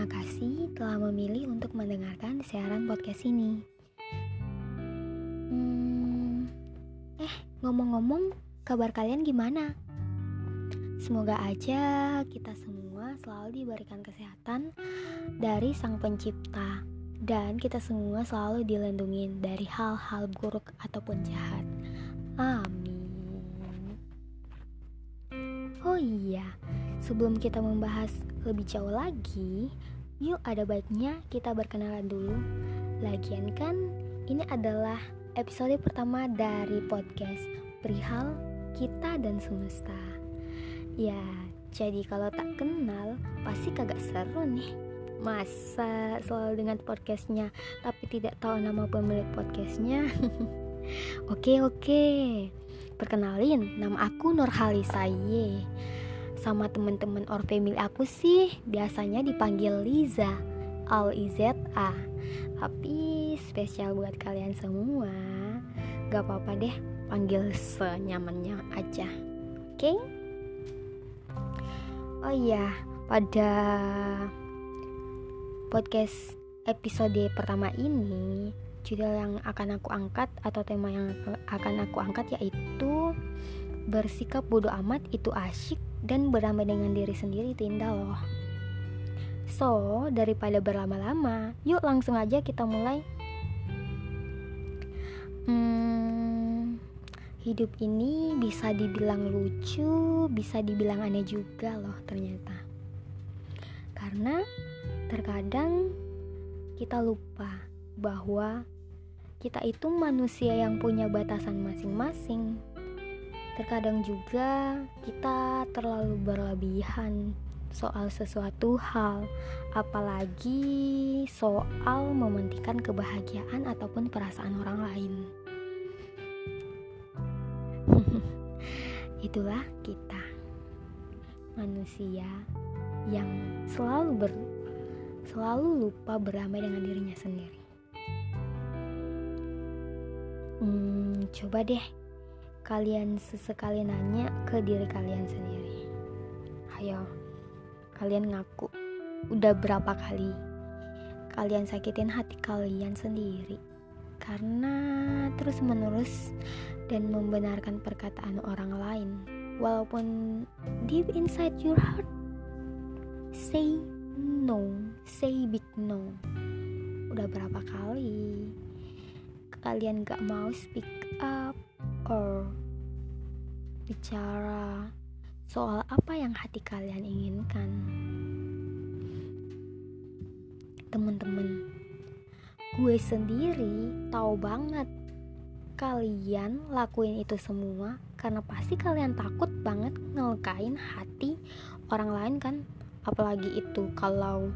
Terima kasih telah memilih untuk mendengarkan siaran podcast ini. Hmm, eh, ngomong-ngomong, kabar kalian gimana? Semoga aja kita semua selalu diberikan kesehatan dari Sang Pencipta dan kita semua selalu dilindungi dari hal-hal buruk ataupun jahat. Amin. Oh iya, sebelum kita membahas lebih jauh lagi, yuk ada baiknya kita berkenalan dulu. Lagian kan ini adalah episode pertama dari podcast Perihal Kita dan Semesta. Ya, jadi kalau tak kenal pasti kagak seru nih. Masa selalu dengan podcastnya tapi tidak tahu nama pemilik podcastnya? oke oke, perkenalin nama aku Nurhalisa Ye. Sama temen-temen family aku sih biasanya dipanggil Liza Al IZA. Tapi spesial buat kalian semua. Gak apa-apa deh, panggil senyamannya aja. Oke? Okay? Oh iya, pada podcast episode pertama ini, judul yang akan aku angkat atau tema yang akan aku angkat yaitu bersikap bodoh amat itu asyik dan berdamai dengan diri sendiri itu indah loh. So, daripada berlama-lama, yuk langsung aja kita mulai. Hmm, hidup ini bisa dibilang lucu, bisa dibilang aneh juga loh ternyata. Karena terkadang kita lupa bahwa kita itu manusia yang punya batasan masing-masing. Terkadang juga kita terlalu berlebihan soal sesuatu hal, apalagi soal mementingkan kebahagiaan ataupun perasaan orang lain. Itulah kita, manusia yang selalu ber, selalu lupa berdamai dengan dirinya sendiri. Hmm, coba deh kalian sesekali nanya ke diri kalian sendiri. Ayo, kalian ngaku udah berapa kali kalian sakitin hati kalian sendiri. Karena terus menerus dan membenarkan perkataan orang lain walaupun deep inside your heart say no say big no. Udah berapa kali kalian gak mau speak up bicara soal apa yang hati kalian inginkan. Teman-teman, gue sendiri tahu banget kalian lakuin itu semua karena pasti kalian takut banget ngelukain hati orang lain kan apalagi itu kalau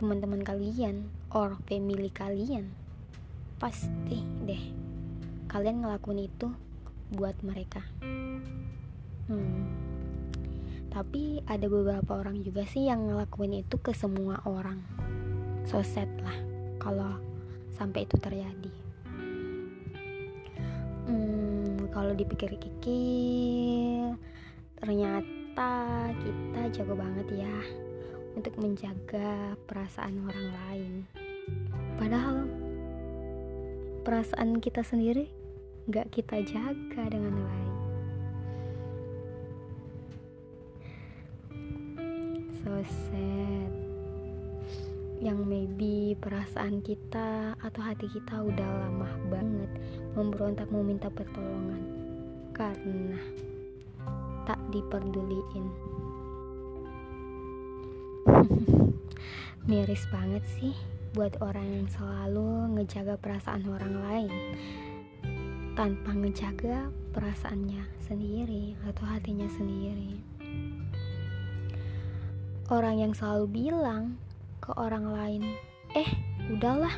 teman-teman kalian or family kalian pasti deh kalian ngelakuin itu buat mereka Hmm. Tapi ada beberapa orang juga sih yang ngelakuin itu ke semua orang. So sad lah kalau sampai itu terjadi. Hmm, kalau dipikir-pikir, ternyata kita jago banget ya untuk menjaga perasaan orang lain. Padahal perasaan kita sendiri nggak kita jaga dengan baik. so sad. Yang maybe perasaan kita atau hati kita udah lama banget memberontak meminta pertolongan. Karena tak diperduliin. Miris banget sih buat orang yang selalu ngejaga perasaan orang lain tanpa ngejaga perasaannya sendiri atau hatinya sendiri orang yang selalu bilang ke orang lain, "Eh, udahlah,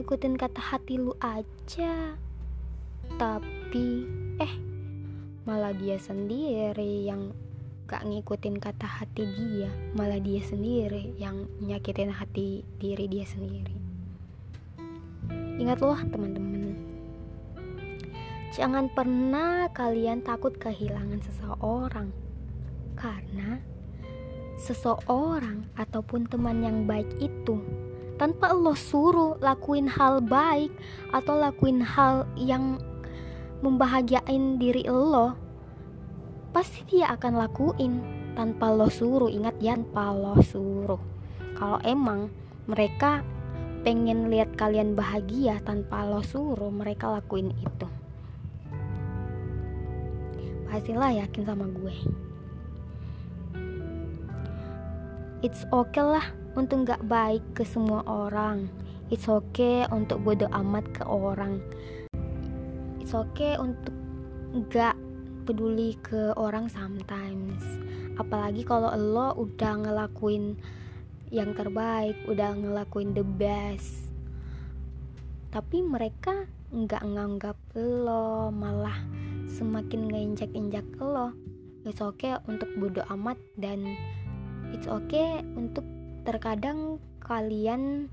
ikutin kata hati lu aja." Tapi, eh, malah dia sendiri yang gak ngikutin kata hati dia, malah dia sendiri yang nyakitin hati diri dia sendiri. Ingat loh, teman-teman. Jangan pernah kalian takut kehilangan seseorang. Karena seseorang ataupun teman yang baik itu tanpa Allah suruh lakuin hal baik atau lakuin hal yang membahagiain diri Allah pasti dia akan lakuin tanpa lo suruh. Ingat ya tanpa lo suruh. Kalau emang mereka pengen lihat kalian bahagia tanpa lo suruh mereka lakuin itu pastilah yakin sama gue. It's okay lah untuk nggak baik ke semua orang. It's okay untuk bodoh amat ke orang. It's okay untuk nggak peduli ke orang sometimes. Apalagi kalau lo udah ngelakuin yang terbaik udah ngelakuin the best. Tapi mereka nggak nganggap lo malah semakin ngeinjak-injak lo. It's okay untuk bodoh amat dan it's okay untuk terkadang kalian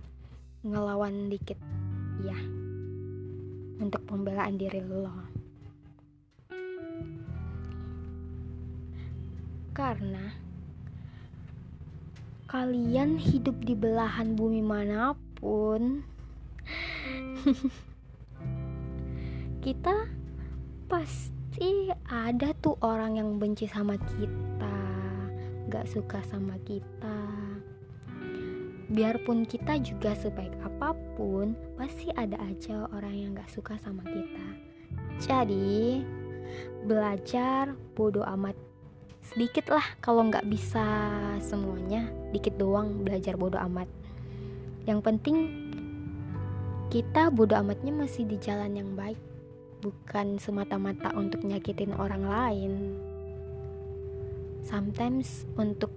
ngelawan dikit. Ya untuk pembelaan diri lo. Karena kalian hidup di belahan bumi mana pun kita pasti ada tuh orang yang benci sama kita gak suka sama kita. Biarpun kita juga sebaik apa pun pasti ada aja orang yang gak suka sama kita. Jadi belajar bodoh amat sedikit lah kalau nggak bisa semuanya. Dikit doang belajar bodoh amat. Yang penting kita bodoh amatnya masih di jalan yang baik bukan semata-mata untuk nyakitin orang lain. Sometimes untuk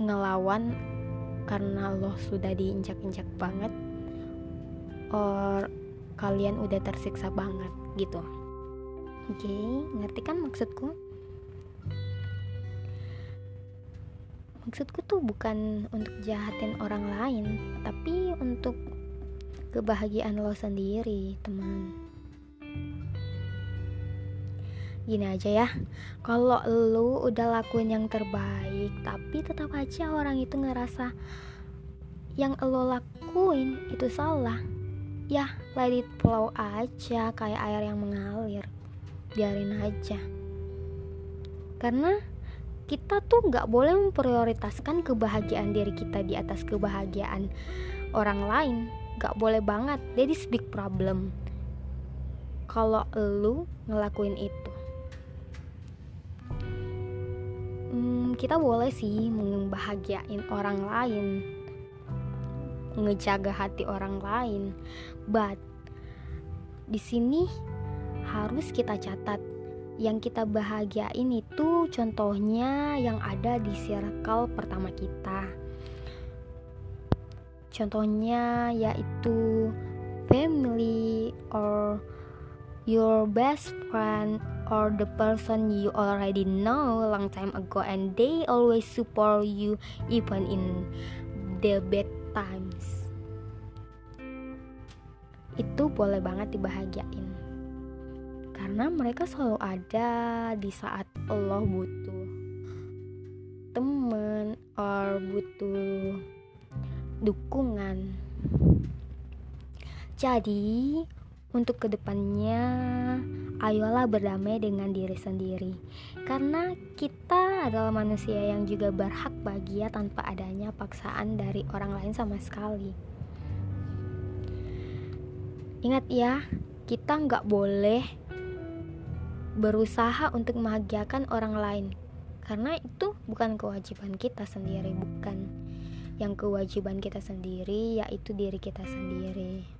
ngelawan karena lo sudah diinjak-injak banget or kalian udah tersiksa banget gitu. Oke okay, ngerti kan maksudku? Maksudku tuh bukan untuk jahatin orang lain tapi untuk kebahagiaan lo sendiri teman gini aja ya kalau lu udah lakuin yang terbaik tapi tetap aja orang itu ngerasa yang lo lakuin itu salah ya let it flow aja kayak air yang mengalir biarin aja. Karena kita tuh nggak boleh memprioritaskan kebahagiaan diri kita di atas kebahagiaan orang lain nggak boleh banget. Jadi big problem. Kalau lu ngelakuin itu kita boleh sih membahagiain orang lain ngejaga hati orang lain. But di sini harus kita catat. Yang kita bahagiain itu contohnya yang ada di circle pertama kita. Contohnya yaitu family or your best friend or the person you already know long time ago and they always support you even in the bad times. Itu boleh banget dibahagiain. Karena mereka selalu ada di saat lo butuh temen or butuh dukungan. Jadi untuk ke depannya ayolah berdamai dengan diri sendiri. Karena kita adalah manusia yang juga berhak bahagia tanpa adanya paksaan dari orang lain sama sekali. Ingat ya kita nggak boleh berusaha untuk membahagiakan orang lain. Karena itu bukan kewajiban kita sendiri bukan. Yang kewajiban kita sendiri yaitu diri kita sendiri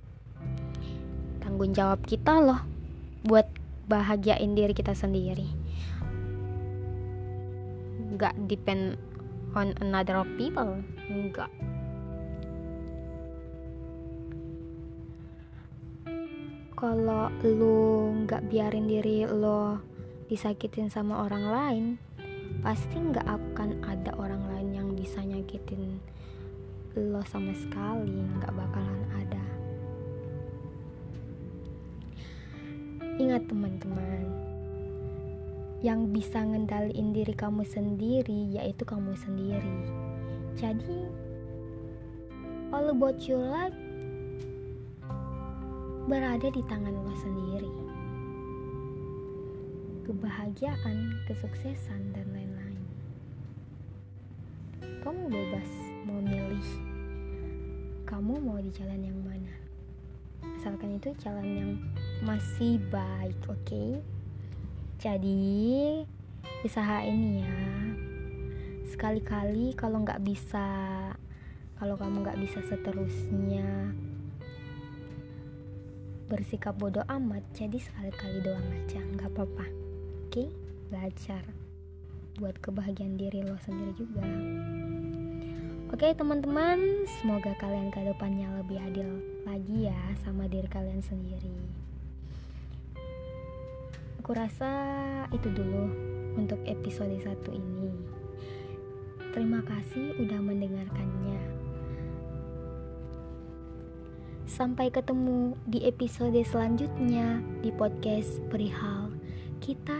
tanggung jawab kita loh buat bahagiain diri kita sendiri. Nggak depend on another people nggak. Kalau lu nggak biarin diri lo disakitin sama orang lain pasti nggak akan ada orang lain yang bisa nyakitin lo sama sekali nggak bakalan ada Ingat teman-teman, yang bisa ngendaliin diri kamu sendiri yaitu kamu sendiri. Jadi all about your life berada di tangan lo sendiri. Kebahagiaan, kesuksesan, dan lain-lain. Kamu bebas mau milih kamu mau di jalan yang mana. Asalkan itu jalan yang masih baik oke okay? jadi usahain ya sekali-kali kalau nggak bisa kalau kamu nggak bisa seterusnya bersikap bodoh amat jadi sekali-kali doang aja nggak apa-apa oke okay? belajar buat kebahagiaan diri lo sendiri juga oke teman-teman semoga kalian ke depannya lebih adil lagi ya sama diri kalian sendiri Aku rasa itu dulu untuk episode satu ini. Terima kasih udah mendengarkannya. Sampai ketemu di episode selanjutnya di podcast Perihal kita